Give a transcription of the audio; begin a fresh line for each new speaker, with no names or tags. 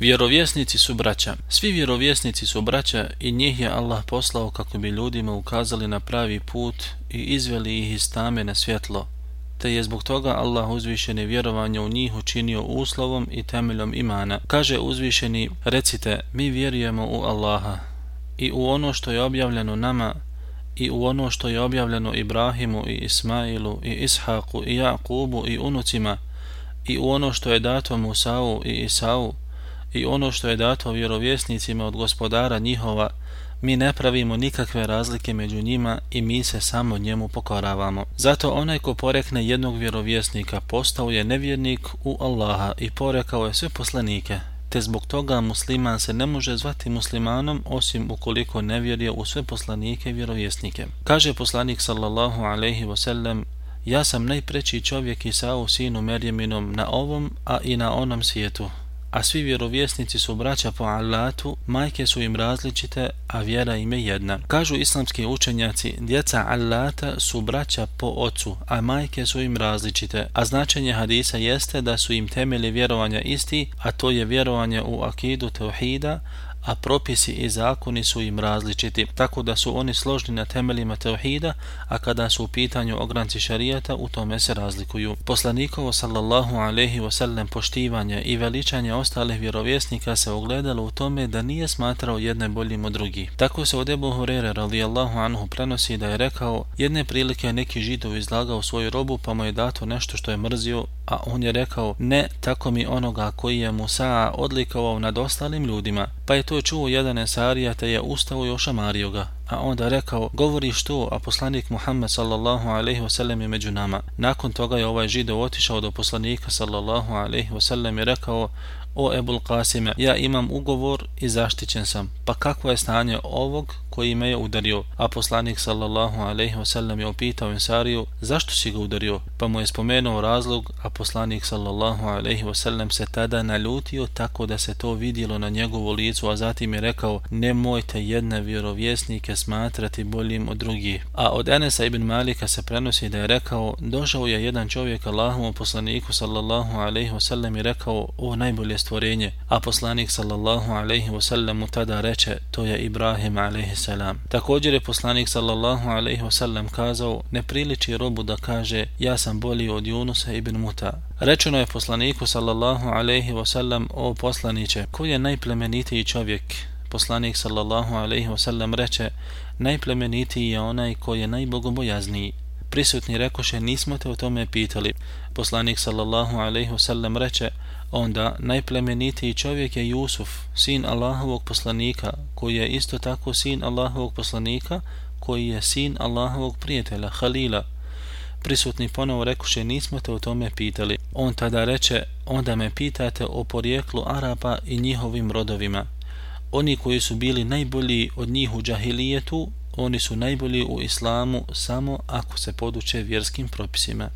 Vjerovjesnici su braća. Svi vjerovjesnici su braća i njih je Allah poslao kako bi ljudima ukazali na pravi put i izveli ih iz tame na svjetlo. Te je zbog toga Allah uzvišeni vjerovanje u njih učinio uslovom i temeljom imana. Kaže uzvišeni, recite, mi vjerujemo u Allaha i u ono što je objavljeno nama i u ono što je objavljeno Ibrahimu i Ismailu i Ishaku i Jakubu i unucima i u ono što je dato Musau i Isau i ono što je dato vjerovjesnicima od gospodara njihova, mi ne pravimo nikakve razlike među njima i mi se samo njemu pokoravamo. Zato onaj ko porekne jednog vjerovjesnika postao je nevjernik u Allaha i porekao je sve poslanike, te zbog toga musliman se ne može zvati muslimanom osim ukoliko ne vjeruje u sve poslanike i vjerovjesnike. Kaže poslanik sallallahu alaihi wasallam, ja sam najpreći čovjek Isao sinu Merjeminom na ovom, a i na onom svijetu a svi vjerovjesnici su braća po Allatu, majke su im različite, a vjera im je jedna. Kažu islamski učenjaci, djeca Allata su braća po ocu, a majke su im različite, a značenje hadisa jeste da su im temelji vjerovanja isti, a to je vjerovanje u akidu teuhida, a propisi i zakoni su im različiti, tako da su oni složni na temeljima teuhida, a kada su u pitanju ogranci šarijata, u tome se razlikuju. Poslanikovo sallallahu alaihi wasallam poštivanje i veličanje ostalih vjerovjesnika se ogledalo u tome da nije smatrao jedne boljim od drugih. Tako se od Ebu Hurere radijallahu anhu prenosi da je rekao jedne prilike neki židov izlagao svoju robu pa mu je dato nešto što je mrzio, a on je rekao ne tako mi onoga koji je Musa odlikovao nad ostalim ljudima, pa je to čuo jedan esarija te je ustao i ošamario ga, a onda rekao, govori što, a poslanik Muhammed sallallahu alaihi wasallam je među nama. Nakon toga je ovaj židov otišao do poslanika sallallahu alaihi wasallam i rekao, o Ebul Qasime, ja imam ugovor i zaštićen sam, pa kakvo je stanje ovog koji me je udario? A poslanik sallallahu alaihi wasallam je opitao Ensariju, zašto si ga udario? Pa mu je spomenuo razlog, a poslanik sallallahu alaihi wasallam se tada naljutio tako da se to vidjelo na njegovu licu, a zatim je rekao, nemojte jedne vjerovjesnike smatrati boljim od drugih. A od Enesa ibn Malika se prenosi da je rekao, došao je jedan čovjek Allahom poslaniku sallallahu alaihi wasallam i rekao, o najbolje stvorenje, a poslanik sallallahu alaihi wasallam mu tada reče, to je Ibrahim alaihi salam. Također je poslanik sallallahu alaihi wasallam kazao, ne priliči robu da kaže, ja sam bolji od Junusa ibn Muta. Rečeno je poslaniku sallallahu alaihi wasallam, o poslaniće, ko je najplemenitiji čovjek? Poslanik sallallahu alaihi wasallam reče, najplemenitiji je onaj ko je najbogobojazniji. Prisutni rekoše, nismo te o tome pitali. Poslanik sallallahu alaihi wasallam reče, onda najplemenitiji čovjek je Jusuf, sin Allahovog poslanika, koji je isto tako sin Allahovog poslanika, koji je sin Allahovog prijatelja, Halila. Prisutni ponovo rekuše, nismo te o tome pitali. On tada reče, onda me pitate o porijeklu Araba i njihovim rodovima. Oni koji su bili najbolji od njih u džahilijetu, oni su najbolji u islamu samo ako se poduče vjerskim propisima.